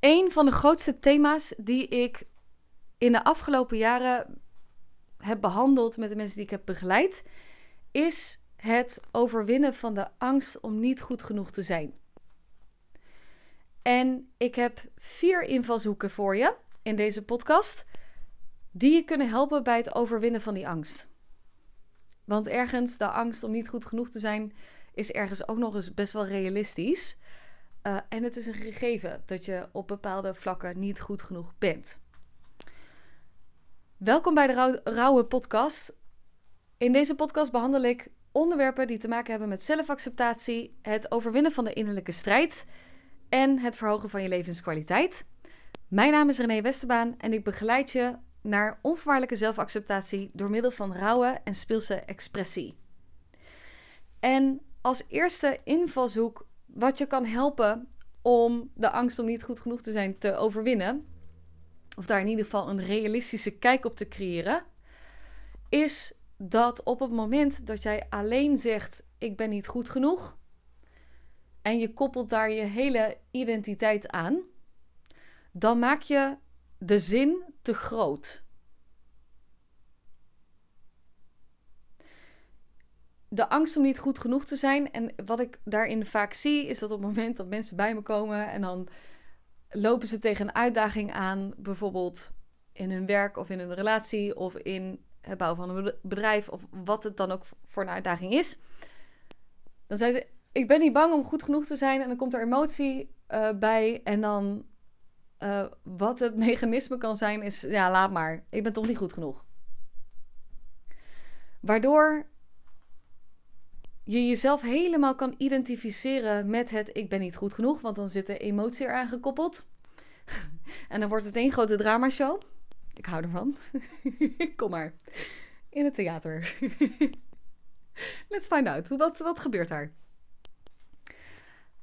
Een van de grootste thema's die ik in de afgelopen jaren heb behandeld met de mensen die ik heb begeleid, is het overwinnen van de angst om niet goed genoeg te zijn. En ik heb vier invalshoeken voor je in deze podcast die je kunnen helpen bij het overwinnen van die angst. Want ergens, de angst om niet goed genoeg te zijn, is ergens ook nog eens best wel realistisch. Uh, en het is een gegeven dat je op bepaalde vlakken niet goed genoeg bent. Welkom bij de Rauwe Podcast. In deze podcast behandel ik onderwerpen die te maken hebben met zelfacceptatie, het overwinnen van de innerlijke strijd en het verhogen van je levenskwaliteit. Mijn naam is René Westerbaan en ik begeleid je naar onvoorwaardelijke zelfacceptatie door middel van rauwe en speelse expressie. En als eerste invalshoek wat je kan helpen om de angst om niet goed genoeg te zijn te overwinnen, of daar in ieder geval een realistische kijk op te creëren, is dat op het moment dat jij alleen zegt: Ik ben niet goed genoeg, en je koppelt daar je hele identiteit aan, dan maak je de zin te groot. De angst om niet goed genoeg te zijn. En wat ik daarin vaak zie, is dat op het moment dat mensen bij me komen en dan lopen ze tegen een uitdaging aan, bijvoorbeeld in hun werk of in hun relatie of in het bouwen van een bedrijf of wat het dan ook voor een uitdaging is. Dan zeggen ze: Ik ben niet bang om goed genoeg te zijn. En dan komt er emotie uh, bij. En dan uh, wat het mechanisme kan zijn, is: Ja, laat maar. Ik ben toch niet goed genoeg. Waardoor je jezelf helemaal kan identificeren met het ik ben niet goed genoeg, want dan zit er emotie eraan gekoppeld. en dan wordt het één grote dramashow. Ik hou ervan. Kom maar. In het theater. Let's find out. Wat, wat gebeurt daar?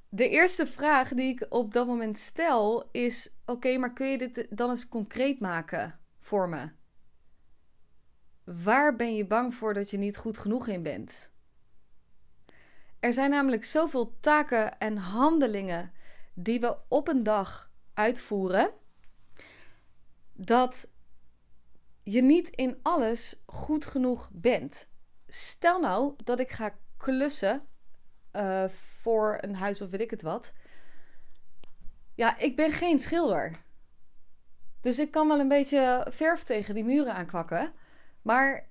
De eerste vraag die ik op dat moment stel is: Oké, maar kun je dit dan eens concreet maken voor me? Waar ben je bang voor dat je niet goed genoeg in bent? Er zijn namelijk zoveel taken en handelingen die we op een dag uitvoeren, dat je niet in alles goed genoeg bent. Stel nou dat ik ga klussen uh, voor een huis of weet ik het wat. Ja, ik ben geen schilder. Dus ik kan wel een beetje verf tegen die muren aankwakken. Maar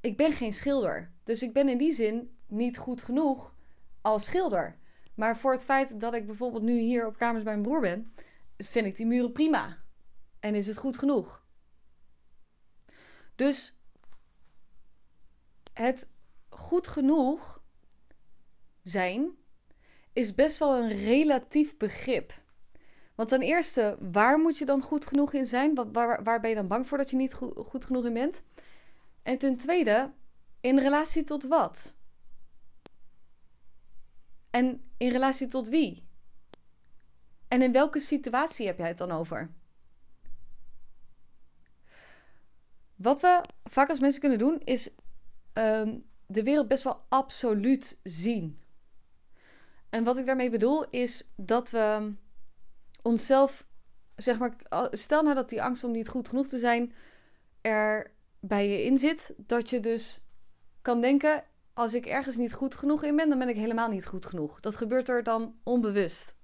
ik ben geen schilder. Dus ik ben in die zin niet goed genoeg als schilder. Maar voor het feit dat ik bijvoorbeeld nu hier op kamers bij mijn broer ben, vind ik die muren prima. En is het goed genoeg. Dus het goed genoeg zijn is best wel een relatief begrip. Want ten eerste, waar moet je dan goed genoeg in zijn? Waar, waar ben je dan bang voor dat je niet goed, goed genoeg in bent? En ten tweede, in relatie tot wat? En in relatie tot wie? En in welke situatie heb jij het dan over? Wat we vaak als mensen kunnen doen, is ehm, de wereld best wel absoluut zien. En wat ik daarmee bedoel, is dat we onszelf, zeg maar, stel nou dat die angst om niet goed genoeg te zijn er bij je in zit, dat je dus kan denken: als ik ergens niet goed genoeg in ben, dan ben ik helemaal niet goed genoeg. Dat gebeurt er dan onbewust.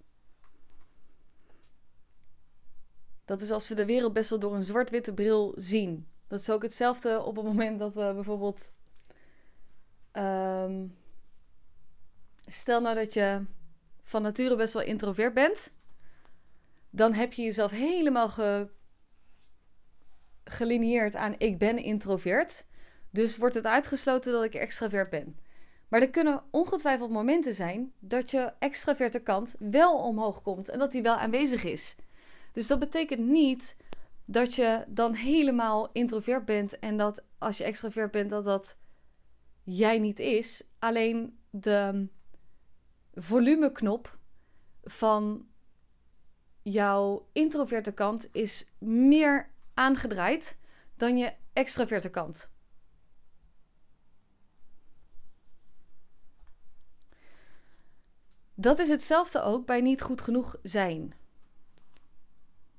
Dat is als we de wereld best wel door een zwart-witte bril zien. Dat is ook hetzelfde op het moment dat we bijvoorbeeld. Um, stel nou dat je van nature best wel introvert bent. Dan heb je jezelf helemaal ge, gelineerd aan ik ben introvert. Dus wordt het uitgesloten dat ik extravert ben. Maar er kunnen ongetwijfeld momenten zijn dat je extraverte kant wel omhoog komt en dat die wel aanwezig is. Dus dat betekent niet dat je dan helemaal introvert bent en dat als je extravert bent dat dat jij niet is. Alleen de volumeknop van jouw introverte kant is meer aangedraaid dan je extraverte kant. Dat is hetzelfde ook bij niet goed genoeg zijn.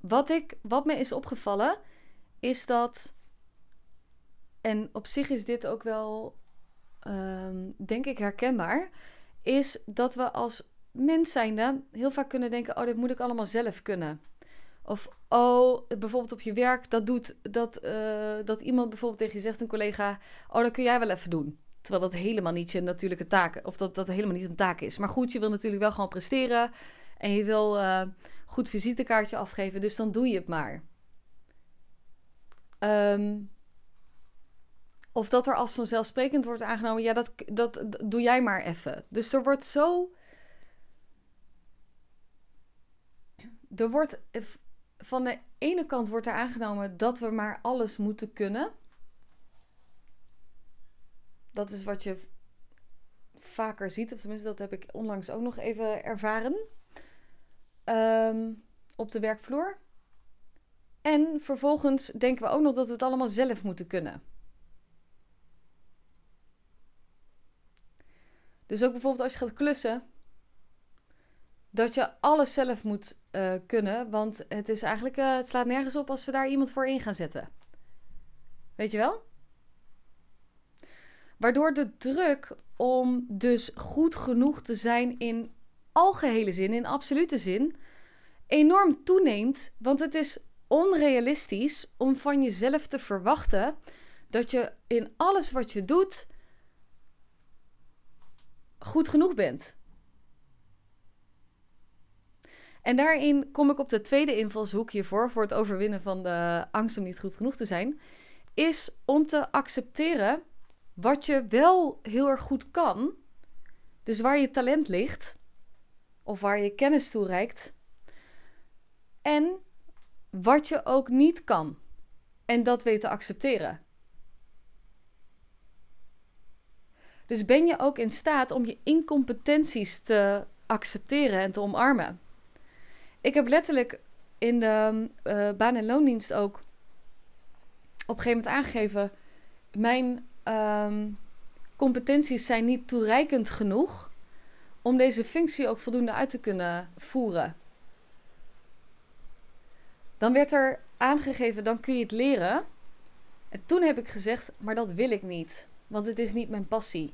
wat, ik, wat me is opgevallen, is dat. En op zich is dit ook wel, ehm, denk ik, herkenbaar. Is dat we als mens zijnde heel vaak kunnen denken: oh, dit moet ik allemaal zelf kunnen. Of oh, bijvoorbeeld op je werk, dat doet dat, eh, dat iemand bijvoorbeeld tegen je zegt, een collega, oh, dat kun jij wel even doen. Terwijl dat helemaal niet je natuurlijke taak, of dat dat helemaal niet een taak is. Maar goed, je wil natuurlijk wel gewoon presteren en je wil uh, goed visitekaartje afgeven, dus dan doe je het maar. Ehm, of dat er als vanzelfsprekend wordt aangenomen, ja, dat, dat, dat doe jij maar even. Dus er wordt zo. Er wordt van de ene kant wordt er aangenomen dat we maar alles moeten kunnen. Dat is wat je vaker ziet, of tenminste dat heb ik onlangs ook nog even ervaren. Um, op de werkvloer. En vervolgens denken we ook nog dat we het allemaal zelf moeten kunnen. Dus ook bijvoorbeeld als je gaat klussen, dat je alles zelf moet uh, kunnen. Want het is eigenlijk, uh, het slaat nergens op als we daar iemand voor in gaan zetten. Weet je wel? Waardoor de druk om dus goed genoeg te zijn in algehele zin, in absolute zin, enorm toeneemt. Want het is onrealistisch om van jezelf te verwachten dat je in alles wat je doet goed genoeg bent. En daarin kom ik op de tweede invalshoek hiervoor, voor het overwinnen van de angst om niet goed genoeg te zijn, is om te accepteren wat je wel heel erg goed kan. Dus waar je talent ligt, of waar je kennis toe reikt. En wat je ook niet kan. En dat weten accepteren. Dus ben je ook in staat om je incompetenties te accepteren en te omarmen. Ik heb letterlijk in de uh, baan- en loondienst ook op een gegeven moment aangegeven: mijn um, competenties zijn niet toereikend genoeg om deze functie ook voldoende uit te kunnen voeren. Dan werd er aangegeven: dan kun je het leren. En toen heb ik gezegd: maar dat wil ik niet, want het is niet mijn passie.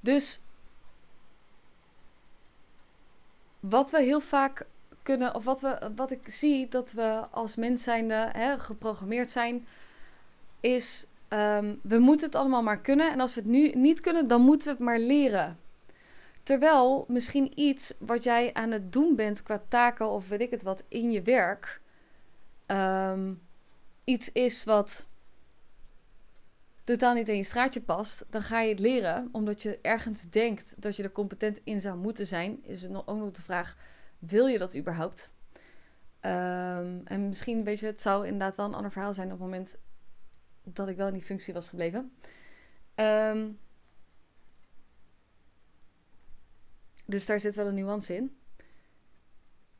Dus wat we heel vaak kunnen, of wat, we, wat ik zie dat we als mens zijnde hè, geprogrammeerd zijn, is um, we moeten het allemaal maar kunnen. En als we het nu niet kunnen, dan moeten we het maar leren. Terwijl misschien iets wat jij aan het doen bent qua taken of weet ik het wat in je werk, um, iets is wat totaal niet in je straatje past, dan ga je het leren omdat je ergens denkt dat je er competent in zou moeten zijn. Is het ook nog de vraag: wil je dat überhaupt? Um, en misschien, weet je, het zou inderdaad wel een ander verhaal zijn op het moment dat ik wel in die functie was gebleven. Um, dus daar zit wel een nuance in.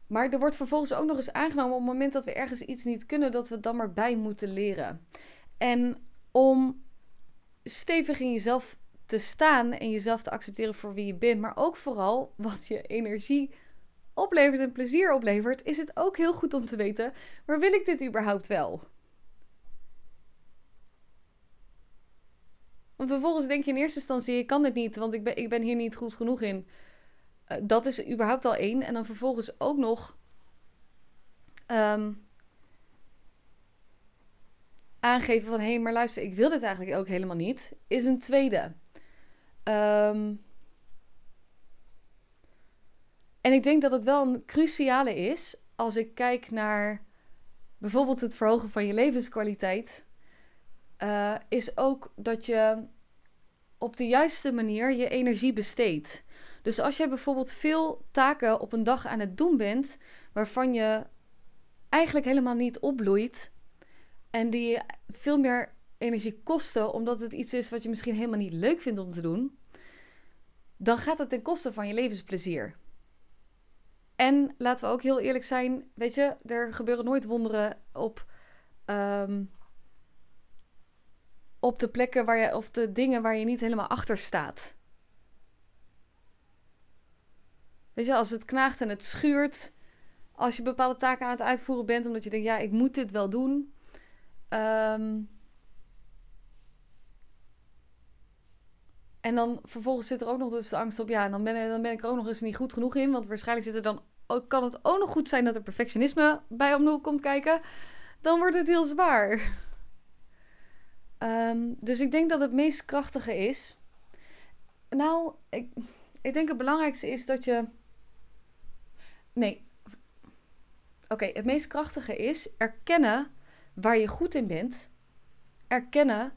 Maar er wordt vervolgens ook nog eens aangenomen op het moment dat we ergens iets niet kunnen, dat we dan maar bij moeten leren. En om stevig in jezelf te staan en jezelf te accepteren voor wie je bent, maar ook vooral wat je energie oplevert en plezier oplevert, is het ook heel goed om te weten: maar wil ik dit überhaupt wel? Want vervolgens denk je in eerste instantie: ik kan dit niet, want ik ben, ik ben hier niet goed genoeg in. Uh, dat is überhaupt al één. En dan vervolgens ook nog. Um, aangeven van hé, hey, maar luister, ik wil dit eigenlijk ook helemaal niet, is een tweede. Um, en ik denk dat het wel een cruciale is als ik kijk naar bijvoorbeeld het verhogen van je levenskwaliteit, uh, is ook dat je op de juiste manier je energie besteedt. Dus als je bijvoorbeeld veel taken op een dag aan het doen bent, waarvan je eigenlijk helemaal niet opbloeit, en die veel meer energie kosten, omdat het iets is wat je misschien helemaal niet leuk vindt om te doen, dan gaat het ten koste van je levensplezier. En laten we ook heel eerlijk zijn, weet je, er gebeuren nooit wonderen op, um, op de plekken waar je, of de dingen waar je niet helemaal achter staat. Weet je, als het knaagt en het schuurt. Als je bepaalde taken aan het uitvoeren bent, omdat je denkt, ja, ik moet dit wel doen. Ehm, en dan vervolgens zit er ook nog dus de angst op, ja, dan ben, dan ben ik er ook nog eens niet goed genoeg in. Want waarschijnlijk zit er dan ook, kan het ook nog goed zijn dat er perfectionisme bij om komt kijken. Dan wordt het heel zwaar. Ehm, dus ik denk dat het meest krachtige is. Nou, ik, ik denk het belangrijkste is dat je. Nee. Oké, het meest krachtige is erkennen waar je goed in bent. Erkennen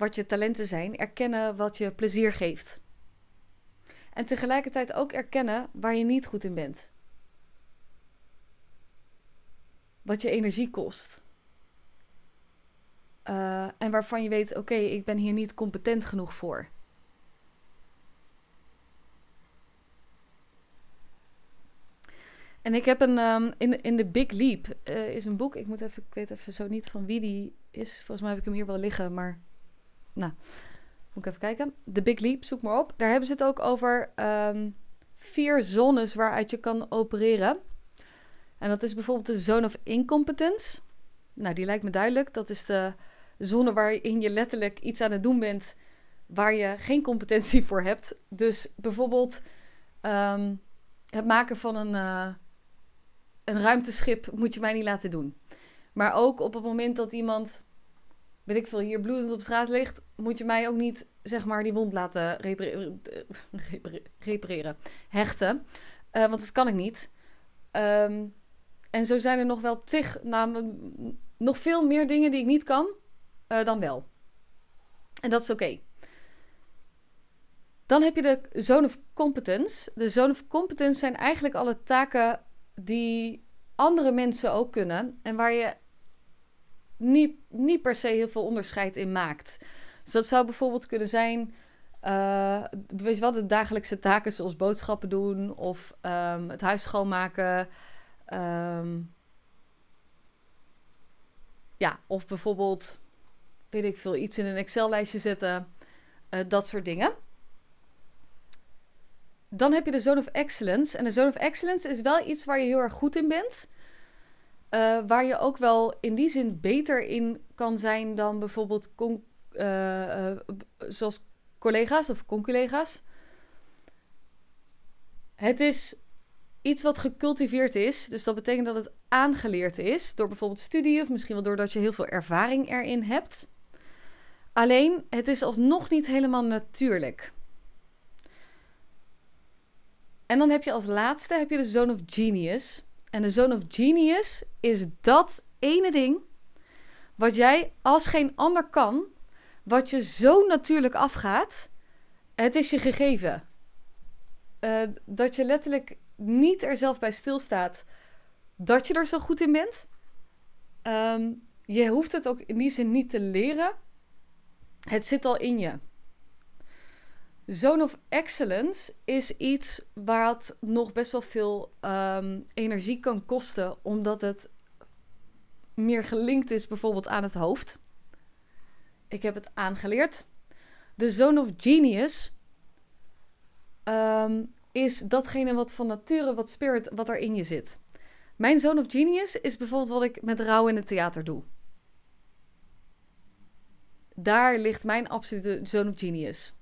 wat je talenten zijn. Erkennen wat je plezier geeft. En tegelijkertijd ook erkennen waar je niet goed in bent. Wat je energie kost. Uh, en waarvan je weet, oké, ik ben hier niet competent genoeg voor. En ik heb een, um, in, in The Big Leap uh, is een boek. Ik moet even, ik weet even zo niet van wie die is. Volgens mij heb ik hem hier wel liggen, maar nou, moet ik even kijken. The Big Leap, zoek maar op. Daar hebben ze het ook over um, vier zones waaruit je kan opereren. En dat is bijvoorbeeld de zone of incompetence. Nou, die lijkt me duidelijk. Dat is de zone waarin je letterlijk iets aan het doen bent waar je geen competentie voor hebt. Dus bijvoorbeeld um, het maken van een, uh, een ruimteschip moet je mij niet laten doen. Maar ook op het moment dat iemand, weet ik veel, hier bloedend op straat ligt, moet je mij ook niet, zeg maar, die wond laten repareren, repareren hechten. Uh, want dat kan ik niet. Um, en zo zijn er nog wel tig, nou, nog veel meer dingen die ik niet kan uh, dan wel. En dat is oké. Dan heb je de zone of competence. De zone of competence zijn eigenlijk alle taken die andere mensen ook kunnen. En waar je niet, niet per se heel veel onderscheid in maakt. Dus dat zou bijvoorbeeld kunnen zijn. Uh, weet wel, de dagelijkse taken zoals boodschappen doen of um, het huis schoonmaken. Um, ja, of bijvoorbeeld weet ik veel, iets in een Excel-lijstje zetten. Uh, dat soort dingen. Dan heb je de Zone of Excellence. En de Zone of Excellence is wel iets waar je heel erg goed in bent. Uh, waar je ook wel in die zin beter in kan zijn dan bijvoorbeeld uh, zoals collega's of conculega's. Het is iets wat gecultiveerd is. Dus dat betekent dat het aangeleerd is door bijvoorbeeld studie of misschien wel doordat je heel veel ervaring erin hebt. Alleen, het is alsnog niet helemaal natuurlijk. En dan heb je als laatste heb je de Zone of Genius. En de Zone of Genius is dat ene ding wat jij als geen ander kan, wat je zo natuurlijk afgaat. Het is je gegeven. Uh, dat je letterlijk niet er zelf bij stilstaat dat je er zo goed in bent. Um, je hoeft het ook in die zin niet te leren. Het zit al in je. Zone of Excellence is iets wat nog best wel veel um, energie kan kosten, omdat het meer gelinkt is bijvoorbeeld aan het hoofd. Ik heb het aangeleerd. De Zone of Genius um, is datgene wat van nature, wat spirit, wat er in je zit. Mijn Zone of Genius is bijvoorbeeld wat ik met rouw in het theater doe daar ligt mijn absolute zone of genius.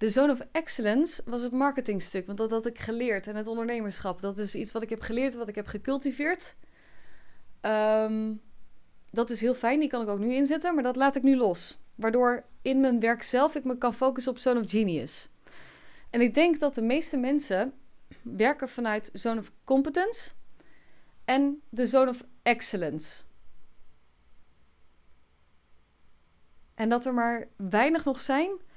De zone of excellence was het marketingstuk, want dat had ik geleerd. En het ondernemerschap, dat is iets wat ik heb geleerd, wat ik heb gecultiveerd. Um, dat is heel fijn, die kan ik ook nu inzetten, maar dat laat ik nu los. Waardoor in mijn werk zelf ik me kan focussen op zone of genius. En ik denk dat de meeste mensen werken vanuit zone of competence en de zone of excellence. En dat er maar weinig nog zijn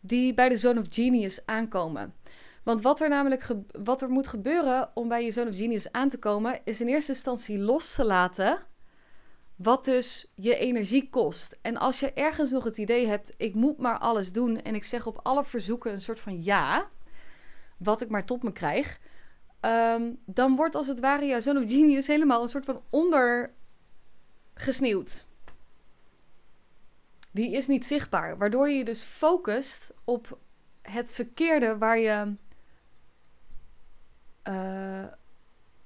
die bij de Zone of Genius aankomen. Want wat er namelijk wat er moet gebeuren om bij je Zone of Genius aan te komen, is in eerste instantie los te laten wat dus je energie kost. En als je ergens nog het idee hebt, ik moet maar alles doen en ik zeg op alle verzoeken een soort van ja, wat ik maar tot me krijg, um, dan wordt als het ware jouw Zone of Genius helemaal een soort van ondergesneeuwd die is niet zichtbaar. Waardoor je je dus focust op het verkeerde waar je uh,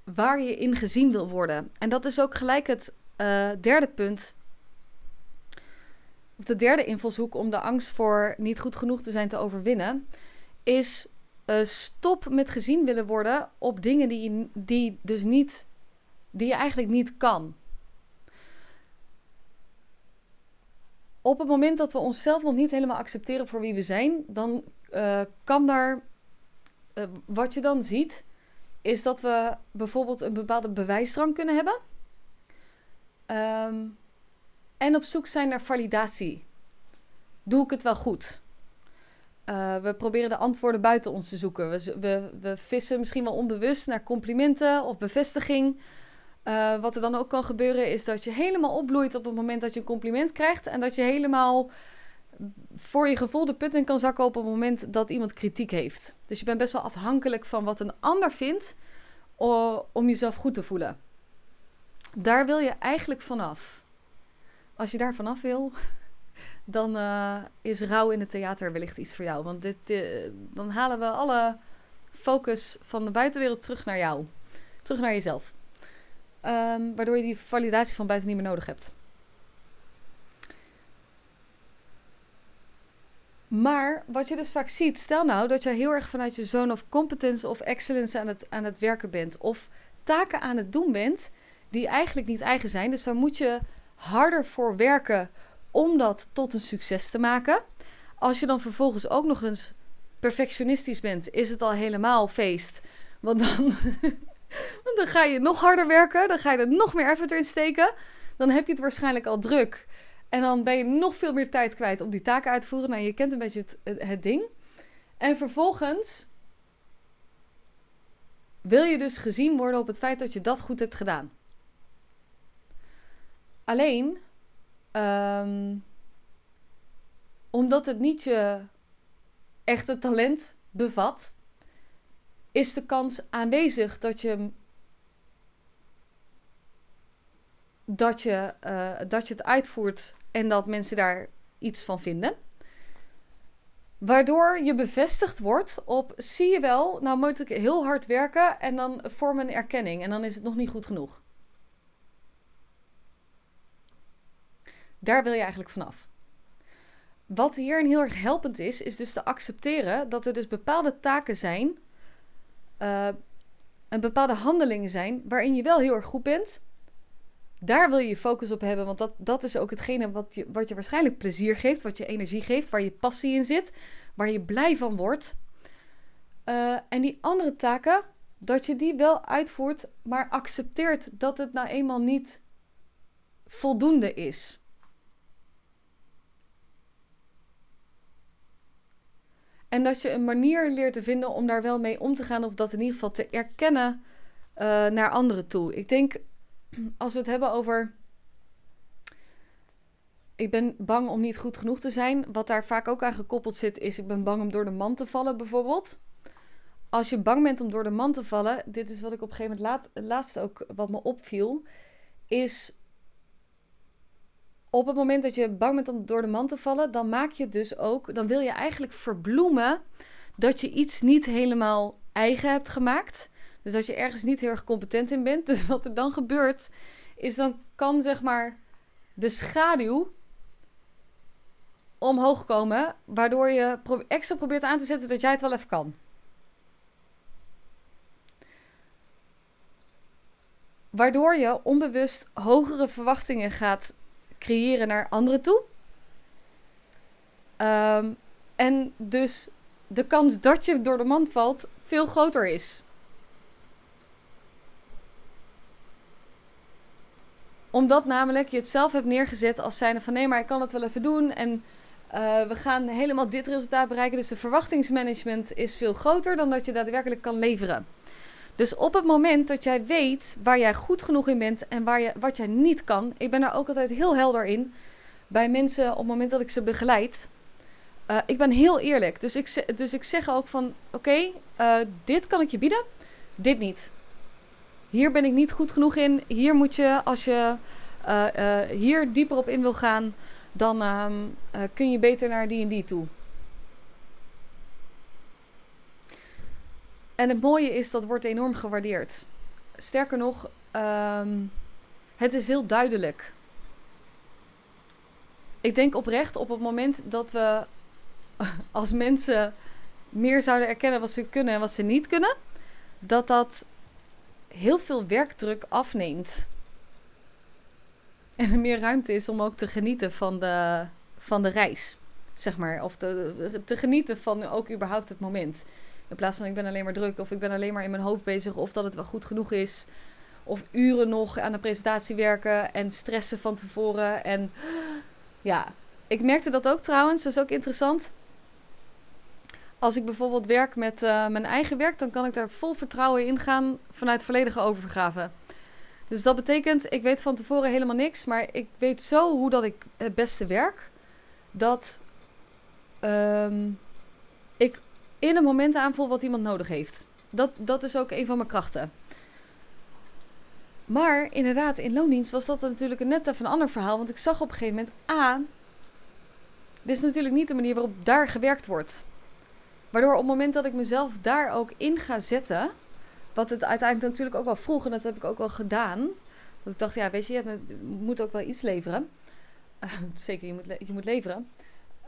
waar je in gezien wil worden. En dat is ook gelijk het uh, derde punt. Of de derde invalshoek om de angst voor niet goed genoeg te zijn te overwinnen. Is uh, stop met gezien willen worden op dingen die, die dus niet. die je eigenlijk niet kan. Op het moment dat we onszelf nog niet helemaal accepteren voor wie we zijn, dan uh, kan daar. wat je dan ziet, is dat we bijvoorbeeld een bepaalde bewijsdrang kunnen hebben. Um, en op zoek zijn naar validatie. Doe ik het wel goed? Uh, we proberen de antwoorden buiten ons te zoeken. We, we vissen misschien wel onbewust naar complimenten of bevestiging. Uh, wat er dan ook kan gebeuren is dat je helemaal opbloeit op het moment dat je een compliment krijgt. En dat je helemaal voor je gevoel de put in kan zakken op het moment dat iemand kritiek heeft. Dus je bent best wel afhankelijk van wat een ander vindt om jezelf goed te voelen. Daar wil je eigenlijk vanaf. Als je daar vanaf wil, dan uh, is rouw in het theater wellicht iets voor jou. Want dit, dan halen we alle focus van de buitenwereld terug naar jou. Terug naar jezelf. Um, waardoor je die validatie van buiten niet meer nodig hebt. Maar wat je dus vaak ziet, stel nou dat je heel erg vanuit je zone of competence of excellence aan het, aan het werken bent. Of taken aan het doen bent die eigenlijk niet eigen zijn. Dus daar moet je harder voor werken om dat tot een succes te maken. Als je dan vervolgens ook nog eens perfectionistisch bent, is het al helemaal feest. Want dan, dan ga je nog harder werken, dan ga je er nog meer effort in steken. Dan heb je het waarschijnlijk al druk. En dan ben je nog veel meer tijd kwijt om die taken uit te voeren. Nou, je kent een beetje het, het, ding. En vervolgens wil je dus gezien worden op het feit dat je dat goed hebt gedaan. Alleen, um, omdat het niet je echte talent bevat, is de kans aanwezig dat je dat je, uh, dat je het uitvoert en dat mensen daar iets van vinden. Waardoor je bevestigd wordt op, zie je wel, nou moet ik heel hard werken en dan vorm een erkenning en dan is het nog niet goed genoeg. Daar wil je eigenlijk vanaf. Wat hierin heel erg helpend is, is dus te accepteren dat er dus bepaalde taken zijn, uh, en bepaalde handelingen zijn waarin je wel heel erg goed bent, daar wil je je focus op hebben, want dat, dat is ook hetgene wat je, wat je waarschijnlijk plezier geeft, wat je energie geeft, waar je passie in zit, waar je blij van wordt. Uh, en die andere taken, dat je die wel uitvoert, maar accepteert dat het nou eenmaal niet voldoende is. En dat je een manier leert te vinden om daar wel mee om te gaan, of dat in ieder geval te erkennen uh, naar anderen toe. Ik denk als we het hebben over. Ik ben bang om niet goed genoeg te zijn. Wat daar vaak ook aan gekoppeld zit, is ik ben bang om door de man te vallen, bijvoorbeeld. Als je bang bent om door de man te vallen, dit is wat ik op een gegeven moment laat, laatst ook wat me opviel, is op het moment dat je bang bent om door de man te vallen, dan maak je dus ook, dan wil je eigenlijk verbloemen dat je iets niet helemaal eigen hebt gemaakt. Dus dat je ergens niet heel erg competent in bent. Dus wat er dan gebeurt, is dan kan zeg maar de schaduw omhoog komen. Waardoor je extra probeert aan te zetten dat jij het wel even kan. Waardoor je onbewust hogere verwachtingen gaat creëren naar anderen toe. Ehm, en dus de kans dat je door de mand valt veel groter is. Omdat namelijk je het zelf hebt neergezet als zijnde van nee, maar ik kan het wel even doen. En uh, we gaan helemaal dit resultaat bereiken. Dus de verwachtingsmanagement is veel groter dan dat je daadwerkelijk kan leveren. Dus op het moment dat jij weet waar jij goed genoeg in bent en waar je, wat jij niet kan. Ik ben daar ook altijd heel helder in. Bij mensen op het moment dat ik ze begeleid. Uh, ik ben heel eerlijk. Dus ik, dus ik zeg ook van oké, eh, dit kan ik je bieden, dit niet hier ben ik niet goed genoeg in. Hier moet je, als je uh, hier dieper op in wil gaan, dan uh, kun je beter naar die en die toe. En het mooie is, dat wordt enorm gewaardeerd. Sterker nog, ehm, het is heel duidelijk. Ik denk oprecht op het moment dat we als mensen meer zouden erkennen wat ze kunnen en wat ze niet kunnen, dat dat heel veel werkdruk afneemt. En er meer ruimte is om ook te genieten van de, van de reis, zeg maar. Of te, te genieten van ook überhaupt het moment. In plaats van ik ben alleen maar druk of ik ben alleen maar in mijn hoofd bezig of dat het wel goed genoeg is. Of uren nog aan de presentatie werken en stressen van tevoren. En ja, ik merkte dat ook trouwens. Dat is ook interessant. Als ik bijvoorbeeld werk met uh, mijn eigen werk, dan kan ik daar vol vertrouwen in gaan vanuit volledige overgave. Dus dat betekent, ik weet van tevoren helemaal niks, maar ik weet zo hoe dat ik het beste werk. Dat ik in een moment aanvoel wat iemand nodig heeft. Dat, dat is ook een van mijn krachten. Maar inderdaad, in loondienst was dat natuurlijk een net even een ander verhaal. Want ik zag op een gegeven moment, A, dit is natuurlijk niet de manier waarop daar gewerkt wordt. Waardoor op het moment dat ik mezelf daar ook in ga zetten, wat het uiteindelijk natuurlijk ook wel vroeg, en dat heb ik ook wel gedaan. Want ik dacht, ja, weet je, je moet ook wel iets leveren. zeker, je moet, je moet leveren.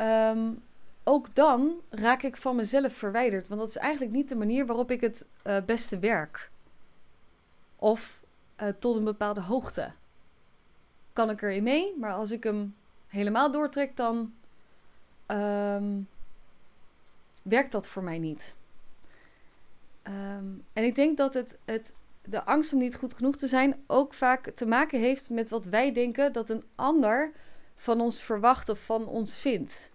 Um, ook dan raak ik van mezelf verwijderd. Want dat is eigenlijk niet de manier waarop ik het uh, beste werk. Of uh, tot een bepaalde hoogte. Kan ik erin mee, maar als ik hem helemaal doortrek, dan um, werkt dat voor mij niet. Um, en ik denk dat het, het, de angst om niet goed genoeg te zijn ook vaak te maken heeft met wat wij denken dat een ander van ons verwacht of van ons vindt.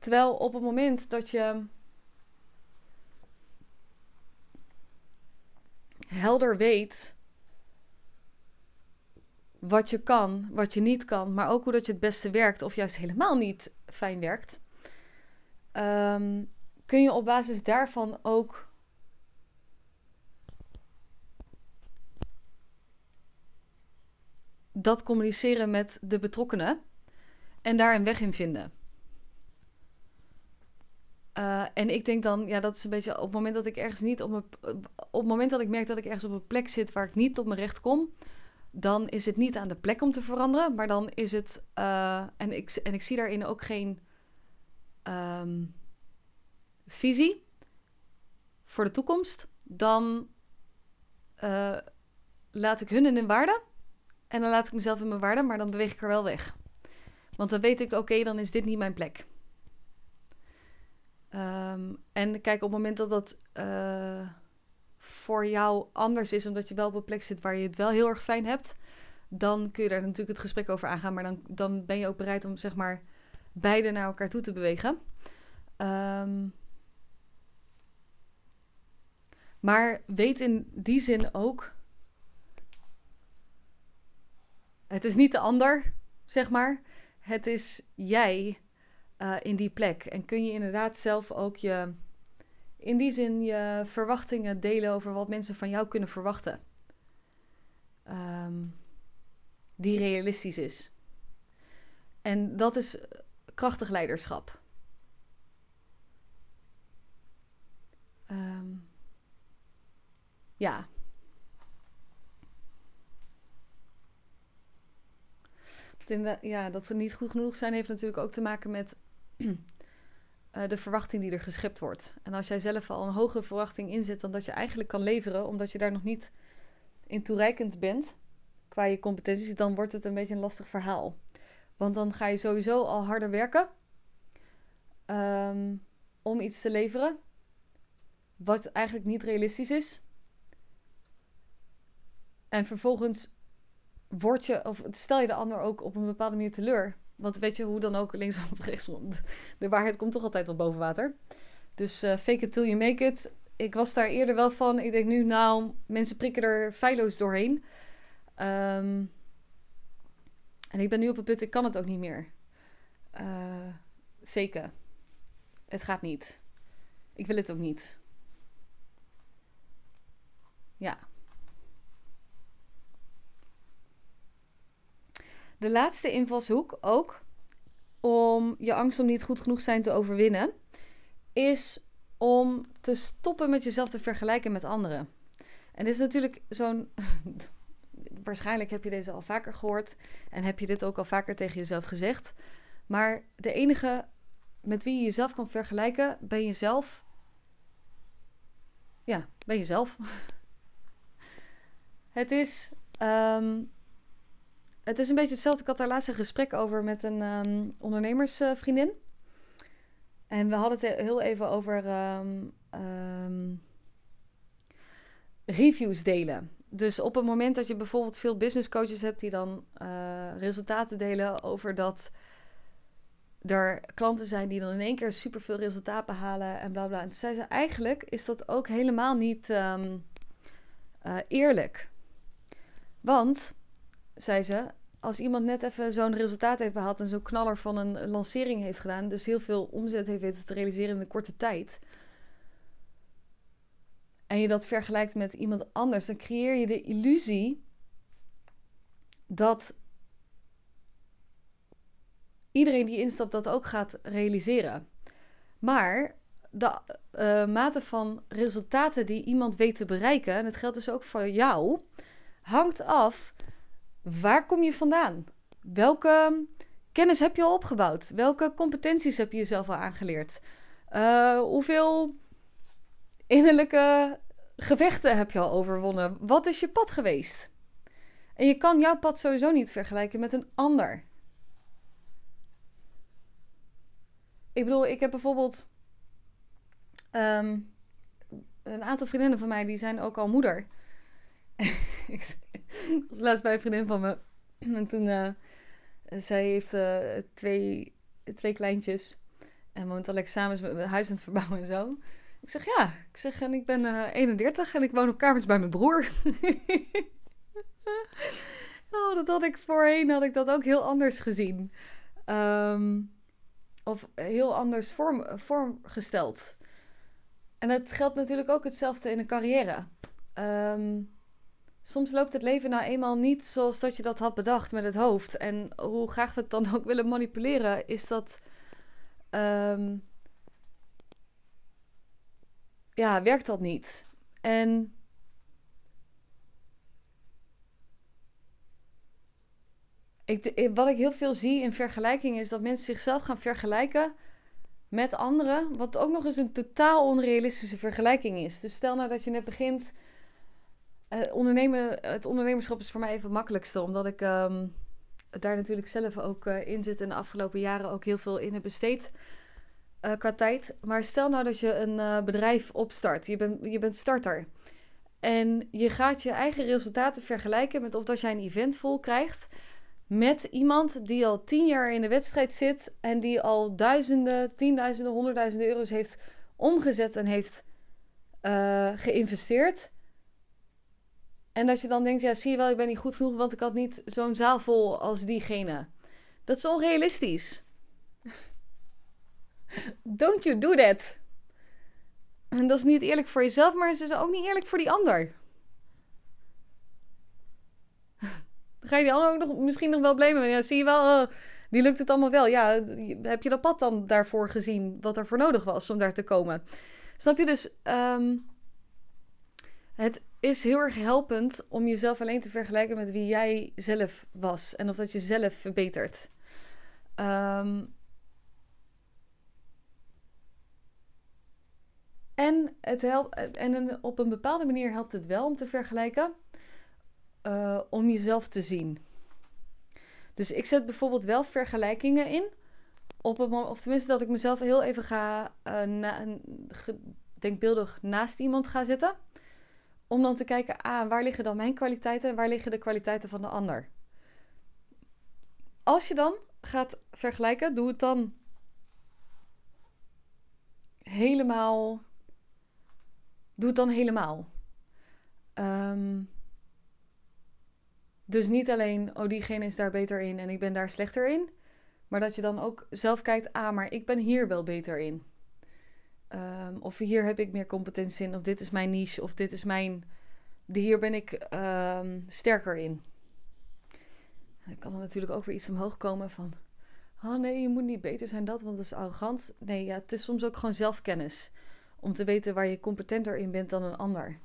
Terwijl op het moment dat je helder weet wat je kan, wat je niet kan, maar ook hoe dat je het beste werkt of juist helemaal niet fijn werkt, um, kun je op basis daarvan ook dat communiceren met de betrokkenen en daar een weg in vinden. Uh, en ik denk dan, ja, dat is een beetje op het moment dat ik ergens niet op mijn. Op het moment dat ik merk dat ik ergens op een plek zit waar ik niet op mijn recht kom, dan is het niet aan de plek om te veranderen, maar dan is het. Uh, en, ik, en ik zie daarin ook geen um, visie voor de toekomst. Dan laat ik hun in hun waarde. En dan laat ik mezelf in mijn waarde, maar dan beweeg ik er wel weg. Want dan weet ik, oké, dan is dit niet mijn plek. Um, en kijk, op het moment dat dat uh, voor jou anders is, omdat je wel op een plek zit waar je het wel heel erg fijn hebt, dan kun je daar natuurlijk het gesprek over aangaan. Maar dan, dan ben je ook bereid om zeg maar beide naar elkaar toe te bewegen. Um, maar weet in die zin ook. Het is niet de ander, zeg maar. Het is jij uh, in die plek. En kun je inderdaad zelf ook je, in die zin, je verwachtingen delen over wat mensen van jou kunnen verwachten. Um, die realistisch is. En dat is krachtig leiderschap. Ja. Ja, dat ze niet goed genoeg zijn, heeft natuurlijk ook te maken met de verwachting die er geschept wordt. En als jij zelf al een hogere verwachting inzet dan dat je eigenlijk kan leveren, omdat je daar nog niet in toereikend bent qua je competenties, dan wordt het een beetje een lastig verhaal. Want dan ga je sowieso al harder werken um, om iets te leveren, wat eigenlijk niet realistisch is. En vervolgens word je, of stel je de ander ook op een bepaalde manier teleur. Want weet je hoe dan ook, links of rechts, de waarheid komt toch altijd wel boven water. Dus uh, fake it till you make it. Ik was daar eerder wel van. Ik denk nu, nou, mensen prikken er feilloos doorheen. Um, en ik ben nu op het punt, ik kan het ook niet meer. Uh, faken. Het gaat niet. Ik wil het ook niet. Ja. De laatste invalshoek ook om je angst om niet goed genoeg zijn te overwinnen, is om te stoppen met jezelf te vergelijken met anderen. En dit is natuurlijk zo'n. Waarschijnlijk heb je deze al vaker gehoord en heb je dit ook al vaker tegen jezelf gezegd. Maar de enige met wie je jezelf kan vergelijken, ben jezelf. Ja, ben jezelf. het is. Ehm, het is een beetje hetzelfde. Ik had daar laatst een gesprek over met een um, ondernemersvriendin. En we hadden het heel even over ehm, reviews delen. Dus op het moment dat je bijvoorbeeld veel business coaches hebt die dan uh, resultaten delen over dat er klanten zijn die dan in één keer superveel resultaat behalen en bla bla. En toen zei ze: eigenlijk is dat ook helemaal niet uh, eerlijk. Want, zei ze, als iemand net even zo'n resultaat heeft behaald en zo'n knaller van een lancering heeft gedaan, dus heel veel omzet heeft weten te realiseren in een korte tijd, en je dat vergelijkt met iemand anders, dan creëer je de illusie dat iedereen die instapt dat ook gaat realiseren. Maar de uh, mate van resultaten die iemand weet te bereiken, en het geldt dus ook voor jou, hangt af waar kom je vandaan? Welke kennis heb je al opgebouwd? Welke competenties heb je jezelf al aangeleerd? Uh, hoeveel innerlijke gevechten heb je al overwonnen? Wat is je pad geweest? En je kan jouw pad sowieso niet vergelijken met een ander. Ik bedoel, ik heb bijvoorbeeld um, een aantal vriendinnen van mij die zijn ook al moeder. ik was laatst bij een vriendin van me. En toen, uh, zij heeft uh, twee, twee kleintjes. En woont Alex samen met huis aan het verbouwen en zo. Ik zeg ja. Ik zeg, en ik ben uh, eh, 31 en ik woon op kamers bij mijn broer. oh, dat had ik voorheen, had ik dat ook heel anders gezien. Um, of heel anders vorm, vormgesteld. En het geldt natuurlijk ook hetzelfde in een carrière. Um, soms loopt het leven nou eenmaal niet zoals dat je dat had bedacht met het hoofd. En hoe graag we het dan ook willen manipuleren, is dat. Um, ja, werkt dat niet. En ik, wat ik heel veel zie in vergelijking is dat mensen zichzelf gaan vergelijken met anderen. Wat ook nog eens een totaal onrealistische vergelijking is. Dus stel nou dat je net begint. Uh, ondernemen, het ondernemerschap is voor mij even het makkelijkste, omdat ik um, daar natuurlijk zelf ook uh, in zit en de afgelopen jaren ook heel veel in heb besteed uh, qua tijd. Maar stel nou dat je een bedrijf opstart, je, bent je bent starter. En je gaat je eigen resultaten vergelijken met of dat jij een event vol krijgt met iemand die al tien jaar in de wedstrijd zit en die al duizenden, tienduizenden, honderdduizenden euro's heeft omgezet en heeft geïnvesteerd. En dat je dan denkt, ja, zie je wel, ik ben niet goed genoeg, want ik had niet zo'n zaal vol als diegene. Dat is onrealistisch. Don't you do that. En dat is niet eerlijk voor jezelf, maar het is ook niet eerlijk voor die ander. ga je die ander ook nog, misschien nog wel blamen. Ja, zie je wel, uh, die lukt het allemaal wel. Ja, heb je dat pad dan daarvoor gezien, wat er voor nodig was om daar te komen? Snap je dus? Um, het is heel erg helpend om jezelf alleen te vergelijken met wie jij zelf was. En of dat je zelf verbetert. Um, en, het helpt, en op een bepaalde manier helpt het wel om te vergelijken uh, om jezelf te zien. Dus ik zet bijvoorbeeld wel vergelijkingen in. Op of tenminste dat ik mezelf heel even ga na, denkbeeldig naast iemand ga zitten. Om dan te kijken, ah, waar liggen dan mijn kwaliteiten en waar liggen de kwaliteiten van de ander. Als je dan gaat vergelijken, doe het dan helemaal. Doe het dan helemaal. Um, dus niet alleen, oh diegene is daar beter in en ik ben daar slechter in. Maar dat je dan ook zelf kijkt, ah, maar ik ben hier wel beter in. Um, of hier heb ik meer competentie in, of dit is mijn niche, of dit is mijn. Hier ben ik um, sterker in. Dan kan er natuurlijk ook weer iets omhoog komen van. oh nee, je moet niet beter zijn dat, want dat is arrogant. Nee, ja, het is soms ook gewoon zelfkennis. Om te weten waar je competenter in bent dan een ander.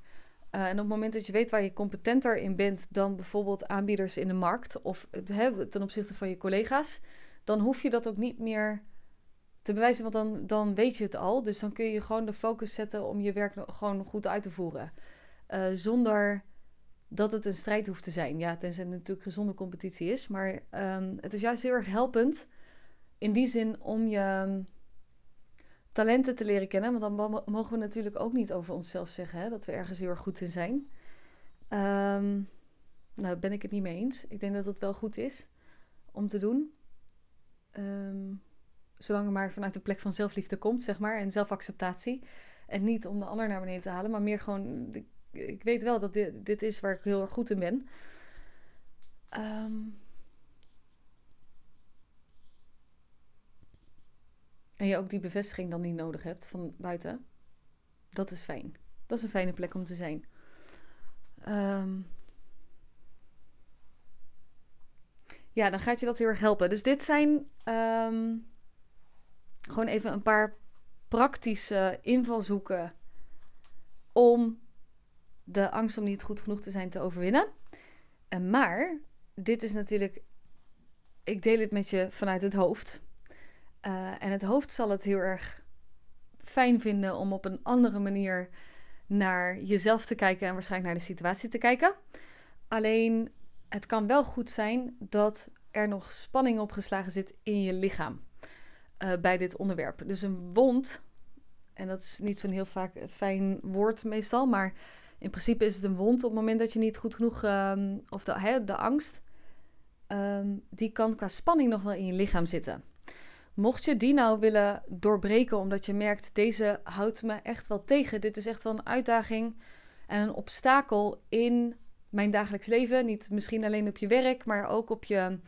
Uh, en op het moment dat je weet waar je competenter in bent dan bijvoorbeeld aanbieders in de markt of hè, ten opzichte van je collega's, dan hoef je dat ook niet meer te bewijzen, want dan, dan weet je het al. Dus dan kun je gewoon de focus zetten om je werk gewoon goed uit te voeren. Uh, zonder dat het een strijd hoeft te zijn. Ja, tenzij het natuurlijk gezonde competitie is. Maar um, het is juist heel erg helpend in die zin om je ehm, talenten te leren kennen. Want dan mogen we natuurlijk ook niet over onszelf zeggen hè, dat we ergens heel erg goed in zijn. Um, nou, ben ik het niet mee eens. Ik denk dat het wel goed is om te doen. Um, zolang het maar vanuit de plek van zelfliefde komt, zeg maar, en zelfacceptatie. En niet om de ander naar beneden te halen, maar meer gewoon, ik weet wel dat dit, dit is waar ik heel erg goed in ben. Um, En je ook die bevestiging dan niet nodig hebt van buiten. Dat is fijn. Dat is een fijne plek om te zijn. Um, ja, dan gaat je dat heel erg helpen. Dus dit zijn um, gewoon even een paar praktische invalshoeken om de angst om niet goed genoeg te zijn te overwinnen. En maar dit is natuurlijk, ik deel het met je vanuit het hoofd. Uh, en het hoofd zal het heel erg fijn vinden om op een andere manier naar jezelf te kijken en waarschijnlijk naar de situatie te kijken. Alleen het kan wel goed zijn dat er nog spanning opgeslagen zit in je lichaam uh, bij dit onderwerp. Dus een wond, en dat is niet zo'n heel vaak fijn woord meestal, maar in principe is het een wond op het moment dat je niet goed genoeg, um, of de, de angst, um, die kan qua spanning nog wel in je lichaam zitten. Mocht je die nou willen doorbreken omdat je merkt, deze houdt me echt wel tegen. Dit is echt wel een uitdaging en een obstakel in mijn dagelijks leven. Niet misschien alleen op je werk, maar ook op je,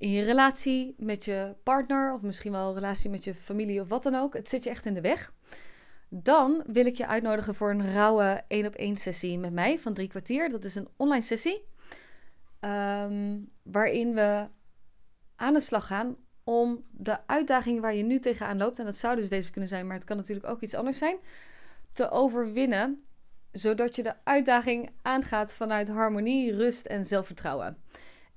in je relatie met je partner of misschien wel een relatie met je familie of wat dan ook. Het zit je echt in de weg. Dan wil ik je uitnodigen voor een rauwe 1 op 1 sessie met mij van drie kwartier. Dat is een online sessie. Um, waarin we aan de slag gaan om de uitdaging waar je nu tegenaan loopt, en dat zou dus deze kunnen zijn, maar het kan natuurlijk ook iets anders zijn, te overwinnen, zodat je de uitdaging aangaat vanuit harmonie, rust en zelfvertrouwen.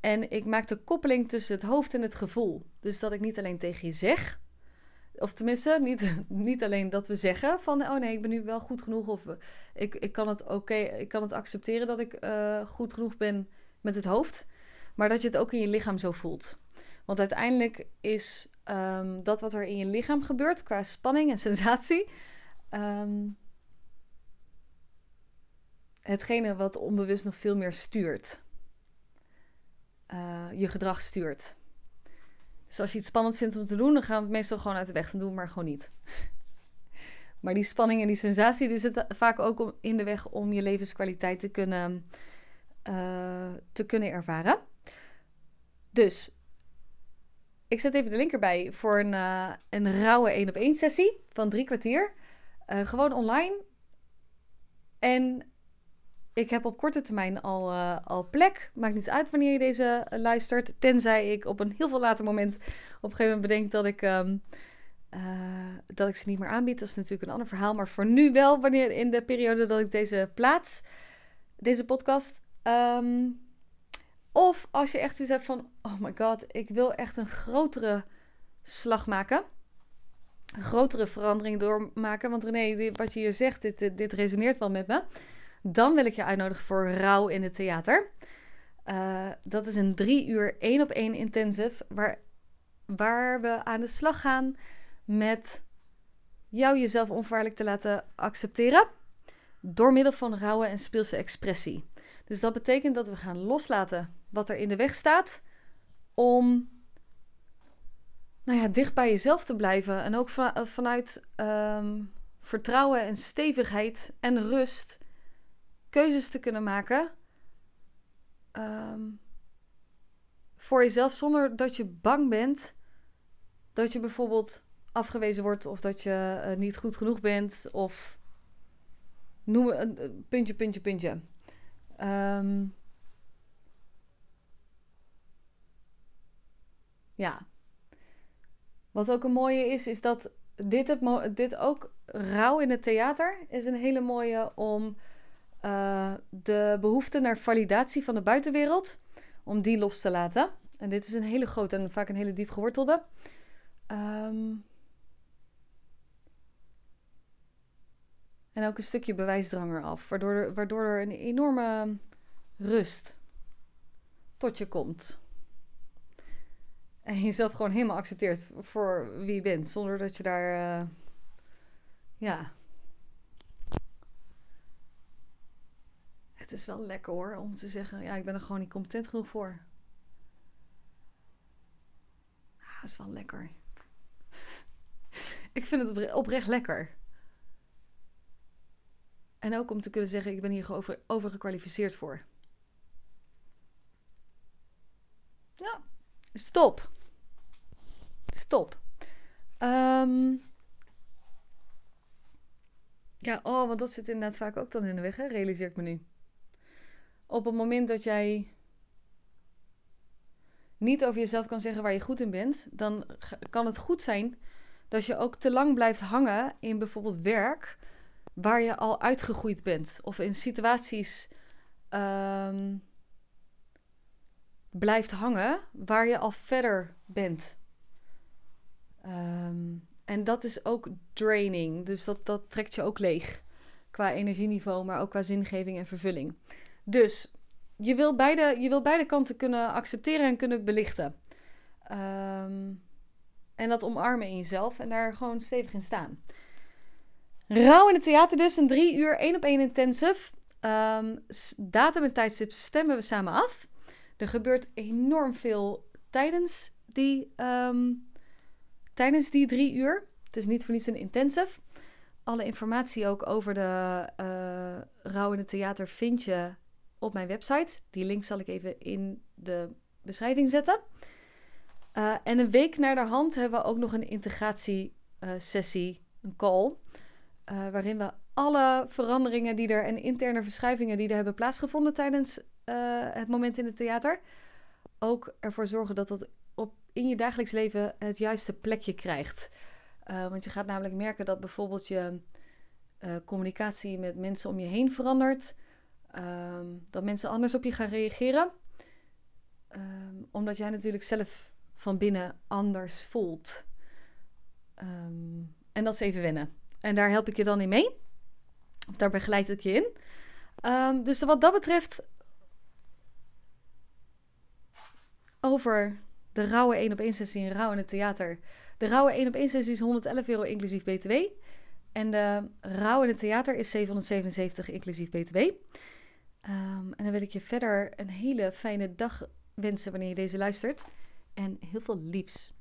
En ik maak de koppeling tussen het hoofd en het gevoel. Dus dat ik niet alleen tegen je zeg, of tenminste, niet, niet alleen dat we zeggen van, oh nee, ik ben nu wel goed genoeg, of ik, ik kan het oké, ik kan het accepteren dat ik uh, goed genoeg ben met het hoofd, maar dat je het ook in je lichaam zo voelt. Want uiteindelijk is um, dat wat er in je lichaam gebeurt qua spanning en sensatie. Um, hetgene wat onbewust nog veel meer stuurt. Uh, je gedrag stuurt. Dus als je iets spannend vindt om te doen, dan gaan we het meestal gewoon uit de weg. Doen maar gewoon niet. maar die spanning en die sensatie die zitten vaak ook in de weg om je levenskwaliteit te kunnen, uh, te kunnen ervaren. Dus ik zet even de link erbij voor een, uh, een rauwe 1 op 1 sessie van drie kwartier. Gewoon online. En ik heb op korte termijn al, uh, al plek. Maakt niet uit wanneer je deze luistert. Tenzij ik op een heel veel later moment op een gegeven moment bedenk dat ik, um, dat ik ze niet meer aanbied. Dat is natuurlijk een ander verhaal. Maar voor nu wel, wanneer in de periode dat ik deze plaats, deze podcast. Um, of als je echt zoiets hebt van, oh my god, ik wil echt een grotere slag maken. Een grotere verandering doormaken. Want René, wat je hier zegt, dit, dit, resoneert wel met me. Dan wil ik je uitnodigen voor Rauw in het theater. Uh, dat is een drie uur één op één intensive. Waar, waar we aan de slag gaan met jou jezelf onvoorwaardelijk te laten accepteren. Door middel van rauwe en speelse expressie. Dus dat betekent dat we gaan loslaten wat er in de weg staat om nou ja, dicht bij jezelf te blijven. En ook van, vanuit um, vertrouwen en stevigheid en rust keuzes te kunnen maken. Um, voor jezelf zonder dat je bang bent dat je bijvoorbeeld afgewezen wordt of dat je uh, niet goed genoeg bent of noem een puntje, puntje, puntje. Um, ja. Wat ook een mooie is, is dat dit, dit ook rauw in het theater is een hele mooie om uh, de behoefte naar validatie van de buitenwereld, om die los te laten. En dit is een hele grote en vaak een hele diep gewortelde. Um, en ook een stukje bewijsdrang eraf, waardoor waardoor er een enorme rust tot je komt. En jezelf gewoon helemaal accepteert voor wie je bent, zonder dat je daar, uh, ja, Het is wel lekker hoor om te zeggen: ja, ik ben er gewoon niet competent genoeg voor. Ah, is wel lekker. ik vind het oprecht lekker. En ook om te kunnen zeggen: ik ben hier over, overgekwalificeerd voor. Ja, stop. Stop. Um, ja, oh, want dat zit inderdaad vaak ook dan in de weg, realiseer ik me nu op het moment dat jij niet over jezelf kan zeggen waar je goed in bent, dan kan het goed zijn dat je ook te lang blijft hangen in bijvoorbeeld werk waar je al uitgegroeid bent. Of in situaties um, blijft hangen waar je al verder bent. Um, en dat is ook draining. Dus dat, dat trekt je ook leeg. Qua energieniveau, maar ook qua zingeving en vervulling. Dus je wil beide, je wil beide kanten kunnen accepteren en kunnen belichten. Ehm, en dat omarmen in jezelf en daar gewoon stevig in staan. Rauw in het theater dus, een drie uur één op één intensive. Um, datum en tijdstip stemmen we samen af. Er gebeurt enorm veel tijdens die, ehm, tijdens die drie uur. Het is niet voor niets een intensive. Alle informatie ook over de uh, Rauw in het theater vind je op mijn website. Die link zal ik even in de beschrijving zetten. Uh, en een week naar de hand hebben we ook nog een integratiesessie, een call. Uh, waarin we alle veranderingen die er en interne verschuivingen die er hebben plaatsgevonden tijdens uh, het moment in het theater. Ook ervoor zorgen dat dat op, in je dagelijks leven het juiste plekje krijgt. want je gaat namelijk merken dat bijvoorbeeld je communicatie met mensen om je heen verandert. Ehm, dat mensen anders op je gaan reageren. Ehm, omdat jij natuurlijk zelf van binnen anders voelt. Ehm, en dat is even wennen. En daar help ik je dan in mee. Of daar begeleid ik je in. dus wat dat betreft. Over de rauwe 1 op 1 sessie in Rauw in het theater. De rauwe 1 op 1 sessie is 111 euro inclusief BTW. En de Rauw in het theater is 777 inclusief BTW. Um, en dan wil ik je verder een hele fijne dag wensen wanneer je deze luistert. En heel veel liefs.